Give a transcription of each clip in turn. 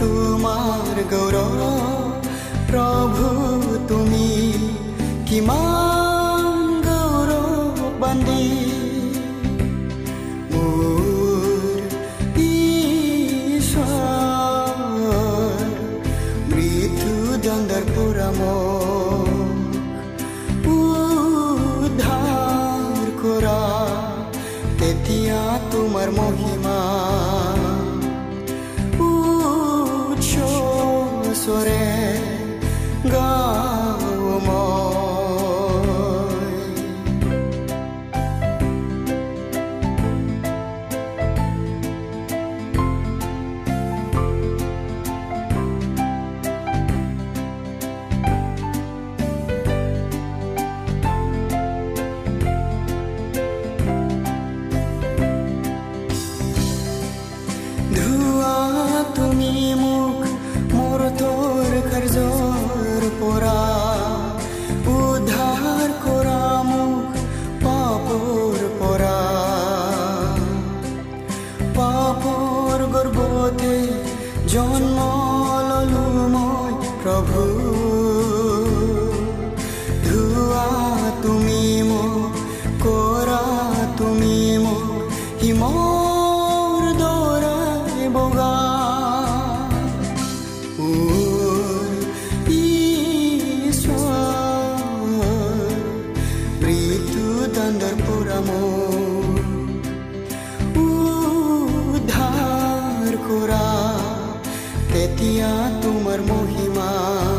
তোমাৰ গৌৰৱ প্ৰভু তুমি কিমান তেতিয়া তোমাৰ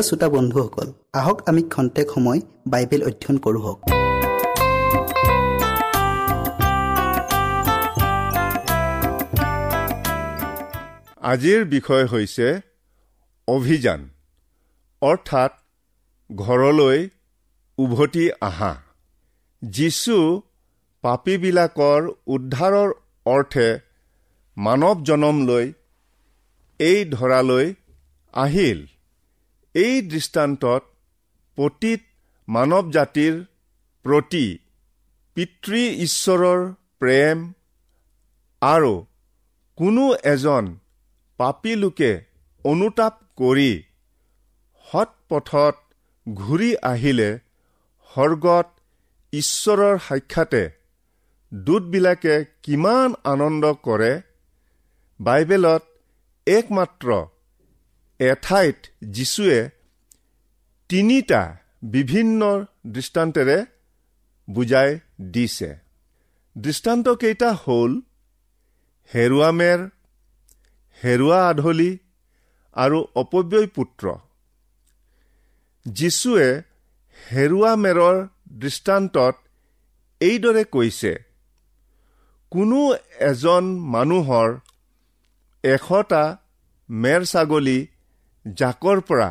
প্ৰিয় শ্ৰোতা বন্ধুসকল আহক আমি খন্তেক সময় বাইবেল অধ্যয়ন কৰোঁ হওক। আজিৰ বিষয় হৈছে অভিযান অৰ্থাৎ ঘৰলৈ উভতি আহা যীশু পাপীবিলাকৰ উদ্ধাৰৰ অৰ্থে মানৱ জনম লৈ এই ধৰালৈ আহিল। এই দৃষ্টান্তত পতীত মানৱ জাতিৰ প্ৰতি পিতৃ ঈশ্বৰৰ প্ৰেম আৰু কোনো এজন পাপী লোকে অনুতাপ কৰি সৎ পথত ঘূৰি আহিলে স্বৰ্গত ঈশ্বৰৰ সাক্ষাতে দূতবিলাকে কিমান আনন্দ কৰে বাইবেলত একমাত্ৰ এঠাইত যীশুৱে তিনিটা বিভিন্ন দৃষ্টান্তেৰে বুজাই দিছে। দৃষ্টান্তকেইটা হ'ল হেৰুৱা মেৰ হেৰুৱা আধলি আৰু অপব্যয় পুত্ৰ। যীশুৱে হেৰুৱা মেৰৰ দৃষ্টান্তত এইদৰে কৈছে কোনো এজন মানুহৰ এশটা মেৰ ছাগলী জাকৰ পৰা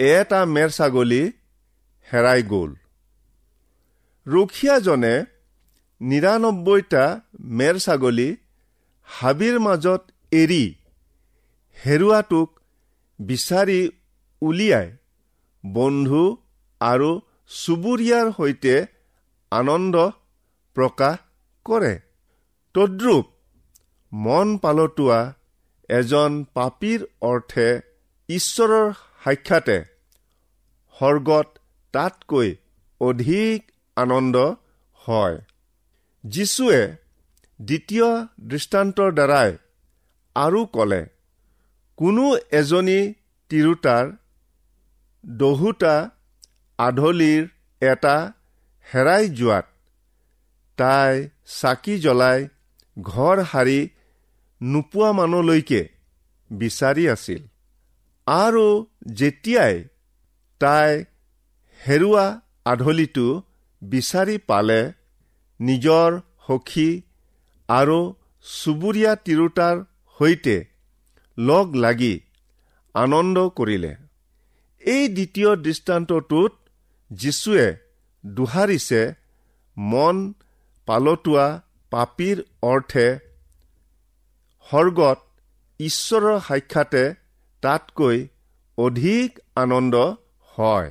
এটা মেৰ ছাগলী হেৰাই গ'ল। ৰখীয়াজনে নিৰান্নব্বৈটা মেৰ ছাগলী হাবিৰ মাজত এৰি হেৰুৱাটোক বিচাৰি উলিয়াই বন্ধু আৰু চুবুৰীয়াৰ সৈতে আনন্দ প্ৰকাশ কৰে। তদ্ৰূপ মন পালতোৱা এজন পাপীৰ অৰ্থে ঈশ্বৰৰ সাক্ষাতে স্বৰ্গত তাতকৈ অধিক আনন্দ হয়। যীশুৱে দ্বিতীয় দৃষ্টান্তৰ দ্বাৰাই আৰু ক'লে কোনো এজনী তিৰোতাৰ দহোটা আধলিৰ এটা হেৰাই যোৱাত তাই চাকি জ্বলাই ঘৰ সাৰি নোপোৱা মানুহলৈকে বিচাৰি আছিল। আৰু যেতিয়াই তাই হেৰুৱা আধলিটো বিচাৰি পালে নিজৰ সখী আৰু চুবুৰীয়া তিৰোতাৰ সৈতে লগ লাগি আনন্দ কৰিলে। এই দ্বিতীয় দৃষ্টান্তটোত যীশুৱে দোহাৰিছে মন পালতোৱা পাপীৰ অৰ্থে স্বৰ্গত ঈশ্বৰৰ সাক্ষাতে তাতকৈ অধিক আনন্দ হয়।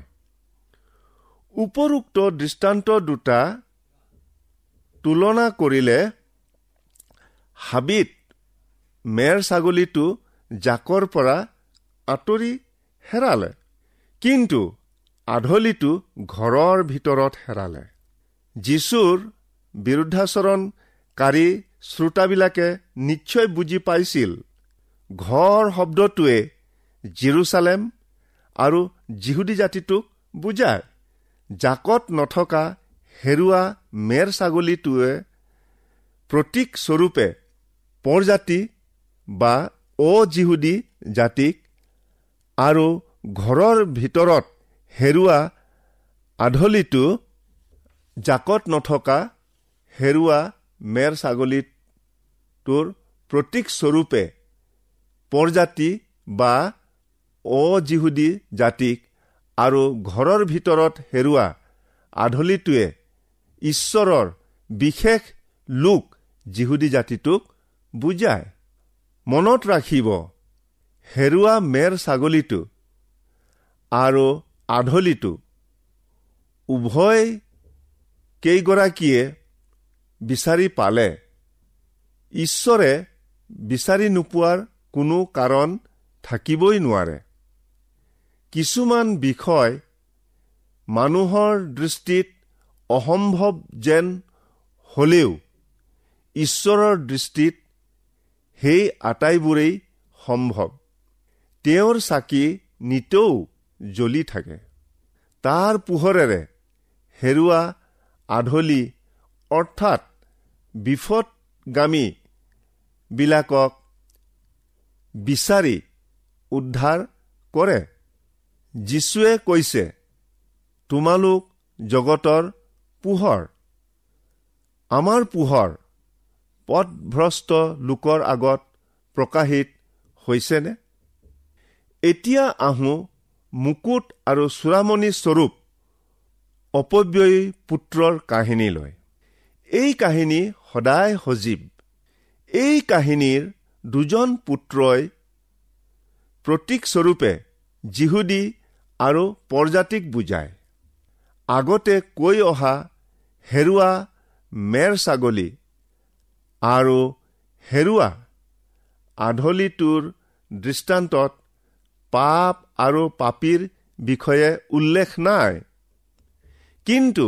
উপৰোক্ত দৃষ্টান্ত দুটা তুলনা কৰিলে হাবিত মেৰ ছাগলীটো জাকৰ পৰা আঁতৰি হেৰালে কিন্তু আধলিটো ঘৰৰ ভিতৰত হেৰালে। যীশুৰ বিৰুদ্ধাচৰণকাৰী শ্ৰোতাবিলাকে নিশ্চয় বুজি পাইছিল। ঘৰ শব্দটোৱে জিৰচালেম আৰু জিহুদী জাতিটোক বুজায়। জাকত নথকা হেৰুৱা মেৰ ছাগলীটোৱে প্ৰতীক স্বৰূপে পৰজাতি বা অজিহুদী জাতিক আৰু ঘৰৰ ভিতৰত হেৰুৱা আধলিটো জাকত নথকা হেৰুৱা মেৰ ছাগলীটোৰ প্ৰতীক স্বৰূপে পৰজাতি বা অজিহুদী জাতিক আৰু ঘৰৰ ভিতৰত হেৰুৱা আধলিটোৱে ঈশ্বৰৰ বিশেষ লোক যিহুদী জাতিটোক বুজায়। মনত ৰাখিব হেৰুৱা মেৰ ছাগলীটো আৰু আধলিটো। উভয় কেইগৰাকীয়ে বিচাৰি পালে। ঈশ্বৰে বিচাৰি নোপোৱাৰ কোনো কাৰণ থাকিবই নোৱাৰে। কিছুমান বিষয় মানুহৰ দৃষ্টিত অসম্ভৱ যেন হলেও ঈশ্বৰৰ দৃষ্টিত সেই আটাইবোৰেই সম্ভৱ। তেওঁৰ চাকি নিতৌ জ্বলি থাকে। তাৰ পোহৰেৰে হেৰুৱা আধলি অৰ্থাৎ বিপদগামী বিলাকক বিচাৰি উদ্ধাৰ কৰে। যীশুৱে কৈছে তোমালোক জগতৰ পোহৰ। আমাৰ পোহৰ পথভ্ৰষ্ট লোকৰ আগত প্ৰকাশিত হৈছেনে? এতিয়া আহোঁ মুকুট আৰু চূড়ামণি স্বৰূপ অপব্যয়ী পুত্ৰৰ কাহিনীলৈ। এই কাহিনী সদায় সজীৱ। এই কাহিনীৰ দুজন পুত্ৰই প্ৰতীকস্বৰূপে যিহুদী আৰু প্ৰজাতিক বুজায়। আগতে কৈ অহা হেৰুৱা মেৰ ছাগলী আৰু হেৰুৱা আধলিটোৰ দৃষ্টান্তত পাপ আৰু পাপীৰ বিষয়ে উল্লেখ নাই। কিন্তু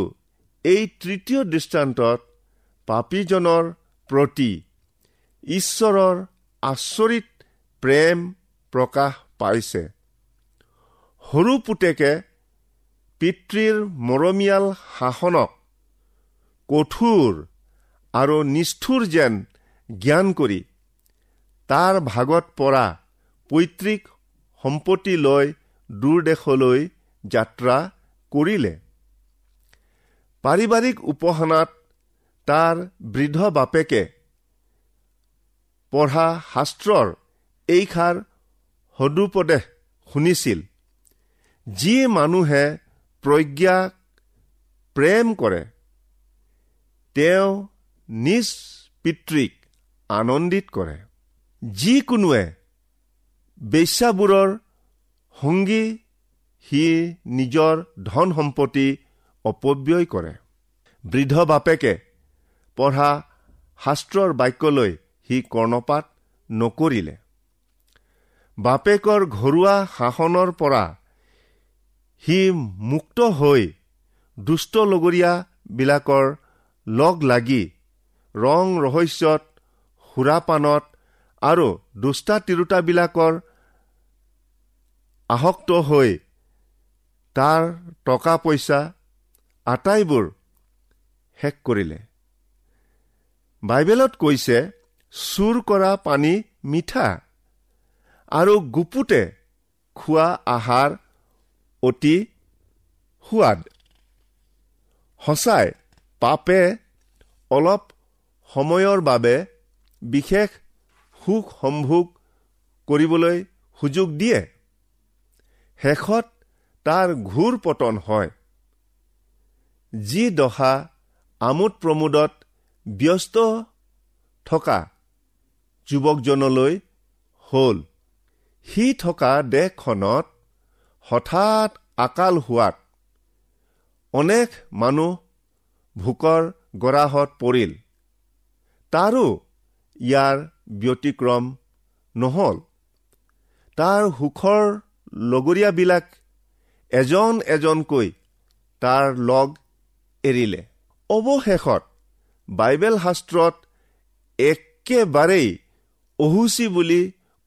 এই তৃতীয় দৃষ্টান্তত পাপীজনৰ প্ৰতি ঈশ্বৰৰ আচৰিত প্ৰেম প্ৰকাশ পাইছে। সৰু পুতেকে পিতৃৰ মৰমীয়াল শাসনক কঠোৰ আৰু নিষ্ঠুৰ যেন জ্ঞান কৰি তাৰ ভাগত পৰা পৈতৃক সম্পত্তি লৈ দূৰদেশলৈ যাত্ৰা কৰিলে। পাৰিবাৰিক উপাসনাত তাৰ বৃদ্ধ বাপেকে পঢ়া শাস্ত্ৰৰ এইষাৰ সদুপদেশ শুনিছিল। যি মানুহে প্ৰজ্ঞাক প্ৰেম কৰে তেওঁ নিজ পিতৃক আনন্দিত কৰে। যিকোনোৱে বেশ্যাবোৰৰ সংগী সি নিজৰ ধন সম্পত্তি অপব্যয় কৰে। বৃদ্ধ বাপেকে পঢ়া শাস্ত্ৰৰ বাক্যলৈ সি কৰ্ণপাত নকৰিলে। বাপেকৰ ঘৰুৱা শাসনৰ পৰা সি মুক্ত হৈ দুষ্ট লগৰীয়াবিলাকৰ লগ লাগি ৰং ৰহস্যত সুৰাপানত আৰু দুষ্টা তিৰোতাবিলাকৰ আসক্ত হৈ তাৰ টকা পইচা আটাইবোৰ শেষ কৰিলে। বাইবেলত কৈছে চুৰ কৰা পানী মিঠা আৰু গুপুতে খোৱা আহাৰ অতি সোৱাদ। সঁচাই পাপে অলপ সময়ৰ বাবে বিশেষ সুখ সম্ভোগ কৰিবলৈ সুযোগ দিয়ে। শেষত তাৰ ঘূৰ পতন হয়। যি দশা আমোদ প্ৰমোদত ব্যস্ত থকা যুৱকজনলৈ হ'ল। সি থকা দেশখনত হঠাৎ আকাল হোৱাত অনেক মানুহ ভোকৰ গৰাহত পৰিল। তাৰো ইয়াৰ ব্যতিক্ৰম নহল। তাৰ সুখৰ লগৰীয়াবিলাক এজন এজনকৈ তাৰ লগ এৰিলে। অৱশেষত বাইবেল শাস্ত্ৰত একেবাৰেই অহুচি বুলি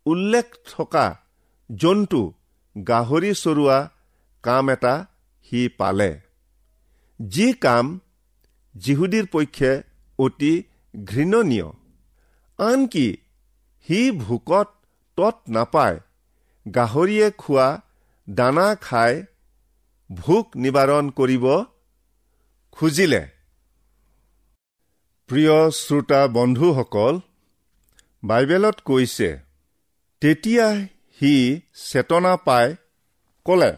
উল্লেখ থকা জন্তু গাহৰি চৰোৱা কাম এটা সি পালে। যি কাম যিহুদীৰ পক্ষে অতি ঘৃণনীয়। আনকি সি ভোকত তত নাপায় গাহৰিয়ে খোৱা দানা খাই ভোক নিবাৰণ কৰিব খুজিলে। প্ৰিয় শ্ৰোতা বন্ধুসকল বাইবেলত কৈছে তেতিয়া সি চেতনা পাই ক'লে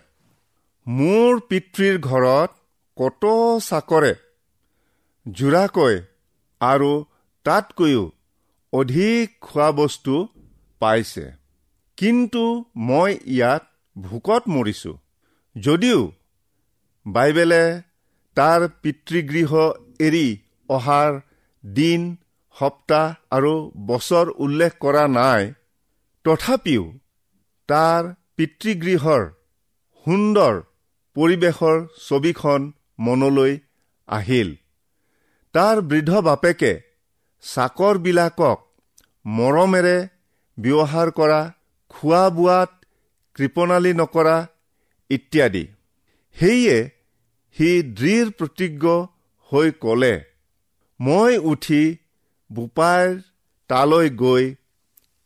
মোৰ পিতৃৰ ঘৰত কত চাকৰে? জোৰাকৈ আৰু তাতকৈও অধিক খোৱা বস্তু পাইছে। কিন্তু মই ইয়াত ভোকত মৰিছোঁ। যদিও বাইবেলে তাৰ পিতৃগৃহ এৰি অহাৰ দিন সপ্তাহ আৰু বছৰ উল্লেখ কৰা নাই। তথাপিও তাৰ পিতৃগৃহৰ সুন্দৰ পৰিৱেশৰ ছবিখন মনলৈ আহিল। তাৰ বৃদ্ধ বাপেকে চাকৰবিলাকক মৰমেৰে ব্যৱহাৰ কৰা খোৱা বোৱাত কৃপণালী নকৰা ইত্যাদি। সেয়ে সি দৃঢ় প্ৰতিজ্ঞ হৈ ক'লে মই উঠি বোপাইৰ তালৈ গৈ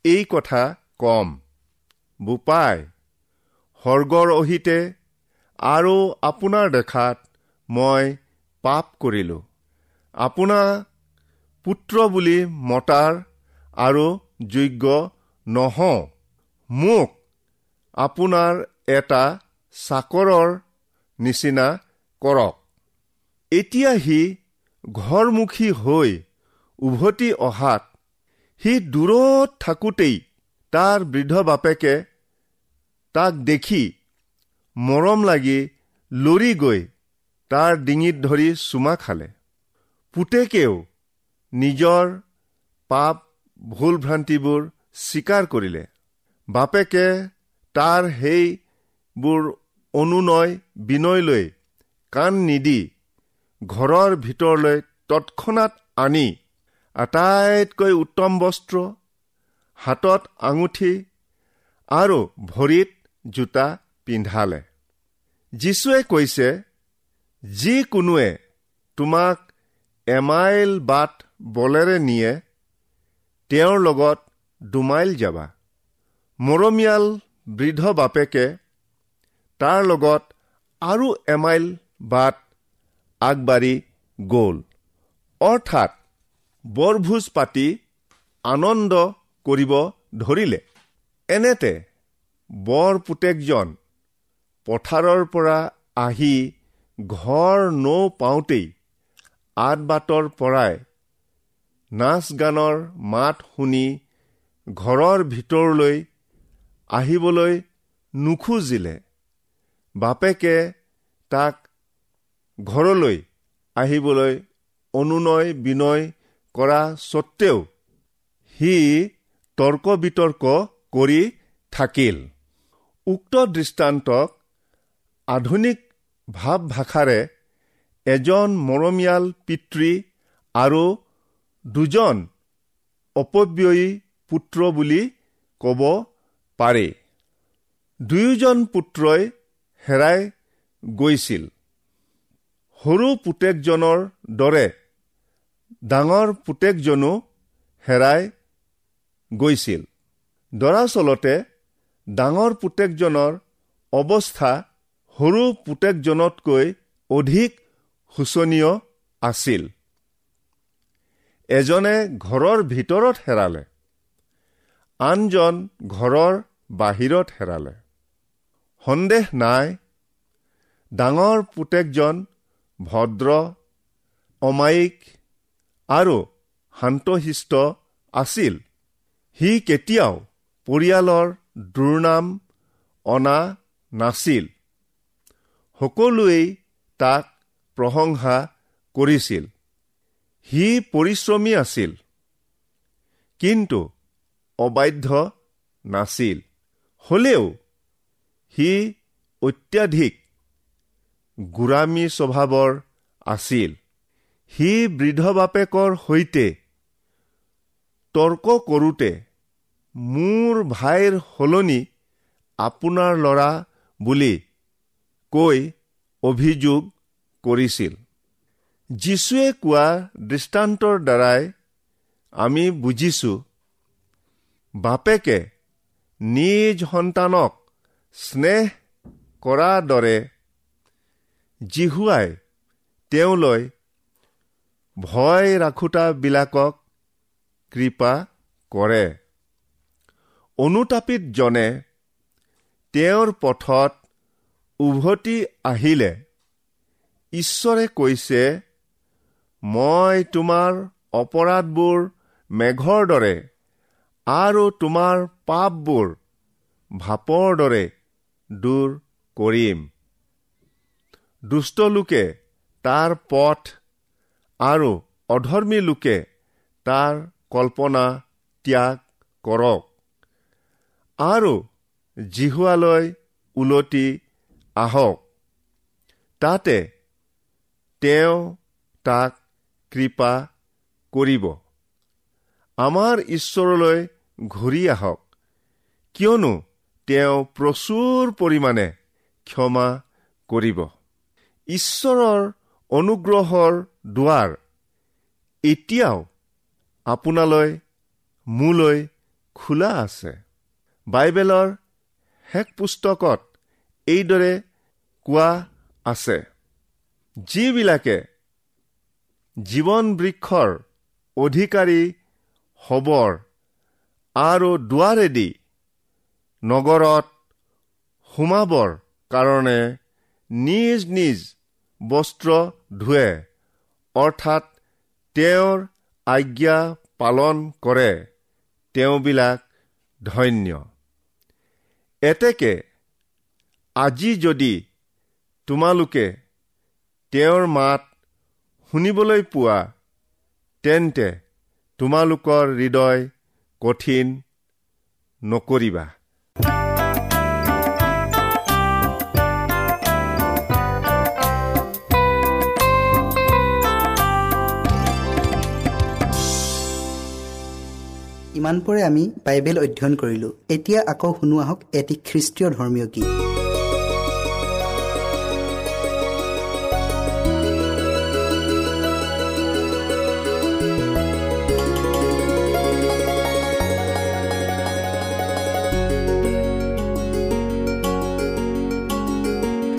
এই কথা কম। বোপাই সৰ্গৰ অহিতে আৰু আপোনাৰ দেখাত মই পাপ কৰিলোঁ। আপোনাৰ পুত্ৰ বুলি মতাৰ আৰু যোগ্য নহওঁ। মোক আপোনাৰ এটা চাকৰৰ নিচিনা কৰক। এতিয়া সি ঘৰমুখী হৈ উভতি অহাত সি দূৰত থাকোঁতেই তাৰ বৃদ্ধ বাপেকে তাক দেখি মৰম লাগি লৰি গৈ তাৰ ডিঙিত ধৰি চুমা খালে। পুতেকেও নিজৰ পাপ ভুল ভ্ৰান্তিবোৰ স্বীকাৰ কৰিলে। বাপেকে তাৰ সেইবোৰ অনুনয় বিনয়লৈ কাণ নিদি ঘৰৰ ভিতৰলৈ তৎক্ষণাত আনি আটাইতকৈ উত্তম বস্ত্ৰ হাতত আঙুঠি আৰু ভৰিত জোতা পিন্ধালে। যীশুৱে কৈছে যিকোনোৱে তোমাক এমাইল বাট বলেৰে নিয়ে তেওঁৰ লগত দুমাইল যাবা। মৰমীয়াল বৃদ্ধ বাপেকে তাৰ লগত আৰু এমাইল বাট আগবাঢ়ি গ'ল। অৰ্থাৎ বৰভোজ পাতি আনন্দ কৰিব ধৰিলে। এনেতে বৰ পুতেকজন পথাৰৰ পৰা আহি ঘৰ নৌ পাওঁতেই আঠ বাটৰ পৰাই নাচ গানৰ মাত শুনি ঘৰৰ ভিতৰলৈ আহিবলৈ নোখোজিলে। বাপেকে তাক ঘৰলৈ আহিবলৈ অনুনয় বিনয় কৰা স্বত্তেও সি তৰ্ক বিতৰ্ক কৰি থাকিল। উক্ত দৃষ্টান্তক আধুনিক ভাৱ ভাষাৰে এজন মৰমীয়াল পিতৃ আৰু দুজন অপব্যয়ী পুত্ৰ বুলি ক'ব পাৰি। দুয়োজন পুত্ৰই হেৰাই গৈছিল। সৰু পুতেকজনৰ দৰে ডাঙৰ পুতেকজনো হেৰাই গৈছিল। দৰাচলতে ডাঙৰ পুতেকজনৰ অৱস্থা সৰু পুতেকজনতকৈ অধিক শোচনীয় আছিল। এজনে ঘৰৰ ভিতৰত হেৰালে আনজন ঘৰৰ বাহিৰত হেৰালে। সন্দেহ নাই ডাঙৰ পুতেকজন ভদ্ৰ অমায়িক আৰু শান্তশিষ্ট আছিল। সি কেতিয়াও পৰিয়ালৰ দুৰ্নাম অনা নাছিল। সকলোৱেই তাক প্ৰশংসা কৰিছিল। সি পৰিশ্ৰমী আছিল। কিন্তু অবাধ্য নাছিল। হলেও সি অত্যাধিক গোৰামী স্বভাৱৰ আছিল। সি বৃদ্ধ বাপেকৰ সৈতে তৰ্ক কৰোঁতে মোৰ ভাইৰ সলনি আপোনাৰ ল'ৰা বুলি কৈ অভিযোগ কৰিছিল। যীশুৱে কোৱা দৃষ্টান্তৰ দ্বাৰাই আমি বুজিছো বাপেকে নিজ সন্তানক স্নেহ কৰা দৰে জিহুৱাই তেওঁলৈ ভয় ৰাখোতাবিলাকক কৃপা কৰে। অনুতাপিতজনে তেওঁৰ পথত উভতি আহিলে। ঈশ্বৰে কৈছে মই তোমাৰ অপৰাধবোৰ মেঘৰ দৰে আৰু তোমাৰ পাপবোৰ ভাপৰ দৰে দূৰ কৰিম। দুষ্ট লোকে তাৰ পথ আৰু অধৰ্মী লোকে তাৰ কল্পনা ত্যাগ কৰক। আৰু জিহুৱালৈ ওলটি আহক। তাতে তেওঁ তাক কৃপা কৰিব। আমাৰ ঈশ্বৰলৈ ঘূৰি আহক। কিয়নো তেওঁ প্ৰচুৰ পৰিমাণে ক্ষমা কৰিব। ঈশ্বৰৰ অনুগ্ৰহৰ দুৱাৰ। এতিয়াও আপোনালৈ মোলৈ খোলা আছে। বাইবেলৰ শেষ পুস্তকত এইদৰে কোৱা আছে যিবিলাকে জীৱন বৃক্ষৰ অধিকাৰী হবৰ আৰু দুৱাৰেদি নগৰত সোমাবৰ কাৰণে নিজ নিজ বস্ত্ৰ ধুৱে। অৰ্থাৎ তেওঁৰ আজ্ঞা পালন কৰে তেওঁবিলাক ধন্য। এতেকে আজি যদি তোমালোকে তেওঁৰ মাত শুনিবলৈ পোৱা তেন্তে তোমালোকৰ হৃদয় কঠিন নকৰিবা। ইমানপৰে আমি বাইবেল অধ্যয়ন কৰিলোঁ। এতিয়া আকৌ শুনো আহক এটি খ্ৰীষ্টীয় ধৰ্মীয় গীত।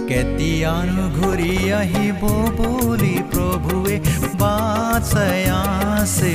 কেতিয়ানো ঘূৰি আহিব বুলি প্ৰভুৱে বাচাই আছে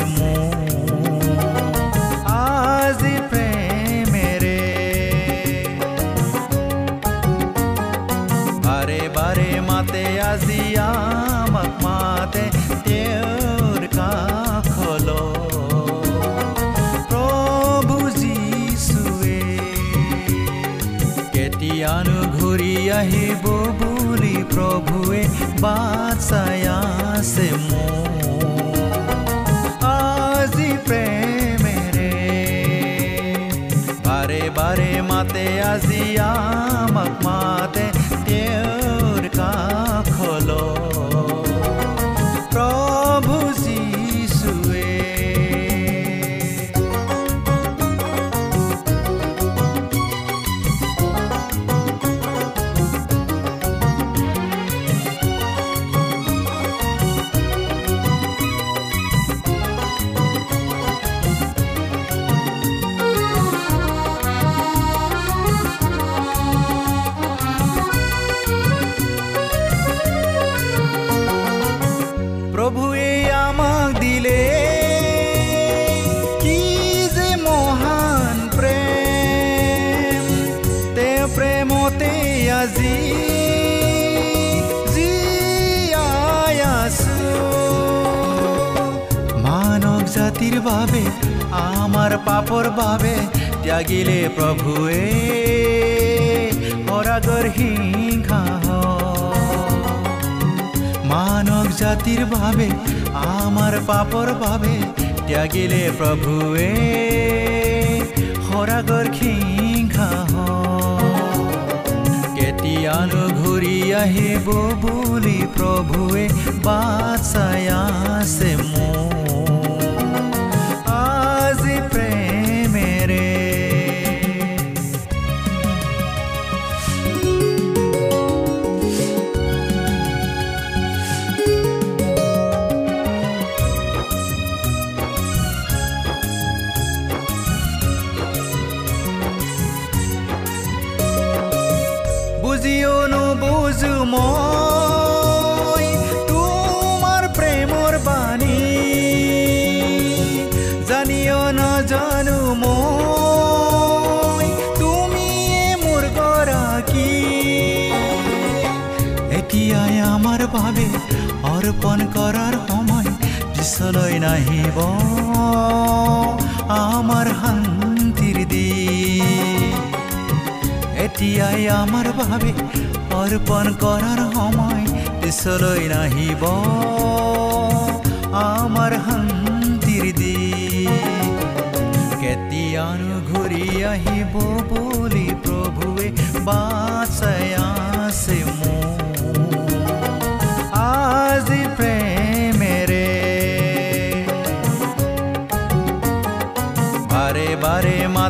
বাবে ত্যাগিলে প্ৰভুৱে পৰাগৰ সিংহা মানৱ জাতিৰ বাবে আমাৰ পাপৰ বাবে ত্যাগিলে প্ৰভুৱে সৰাগৰ সিংহা কেতিয়ানো ঘূৰি আহিব বুলি প্ৰভুৱে বাচাই আছে মোক মই তোমাৰ প্ৰেমৰ বাণী। জানিও নাজানো মই তুমিয়ে মোৰ গৰাকী। এতিয়াই আমাৰ বাবে অৰ্পণ কৰাৰ সময় পিছলৈ নাহিব। আমাৰ শান্তিৰ দি এতিয়াই আমাৰ বাবে অৰ্পণ কৰাৰ সময় পিছলৈ নাহিব। আমাৰ শান্তিৰ দি কেতিয়ানো ঘূৰি আহিব বুলি প্ৰভুৱে বাচাই আছে মোক আজি প্ৰেমেৰে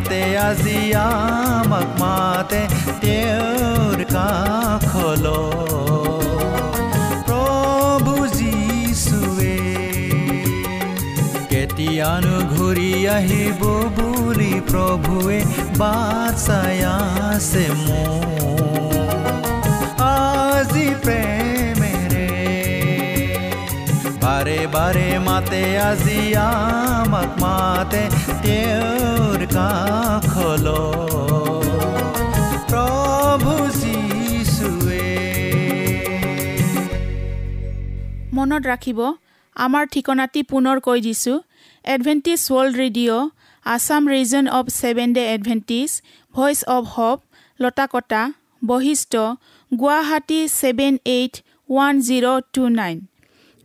মাতে আজি আমাক মাতে তেওঁৰ কাষল প্ৰভু যীশুৱে কেতিয়ানো ঘূৰি আহিব বুলি প্ৰভুৱে বাচাই আছে মোক বাৰে মাতে আজি আমাক মাতে তেওঁৰ কাষল প্ৰভু যীশুৱে মনত ৰাখিব আমাৰ ঠিকনাটি পুনৰ কৈ দিছোঁ। Adventist world radio' Assam region of seven day Adventist voice of hope Latakata Basistha Guwahati seven eight one zero' two nine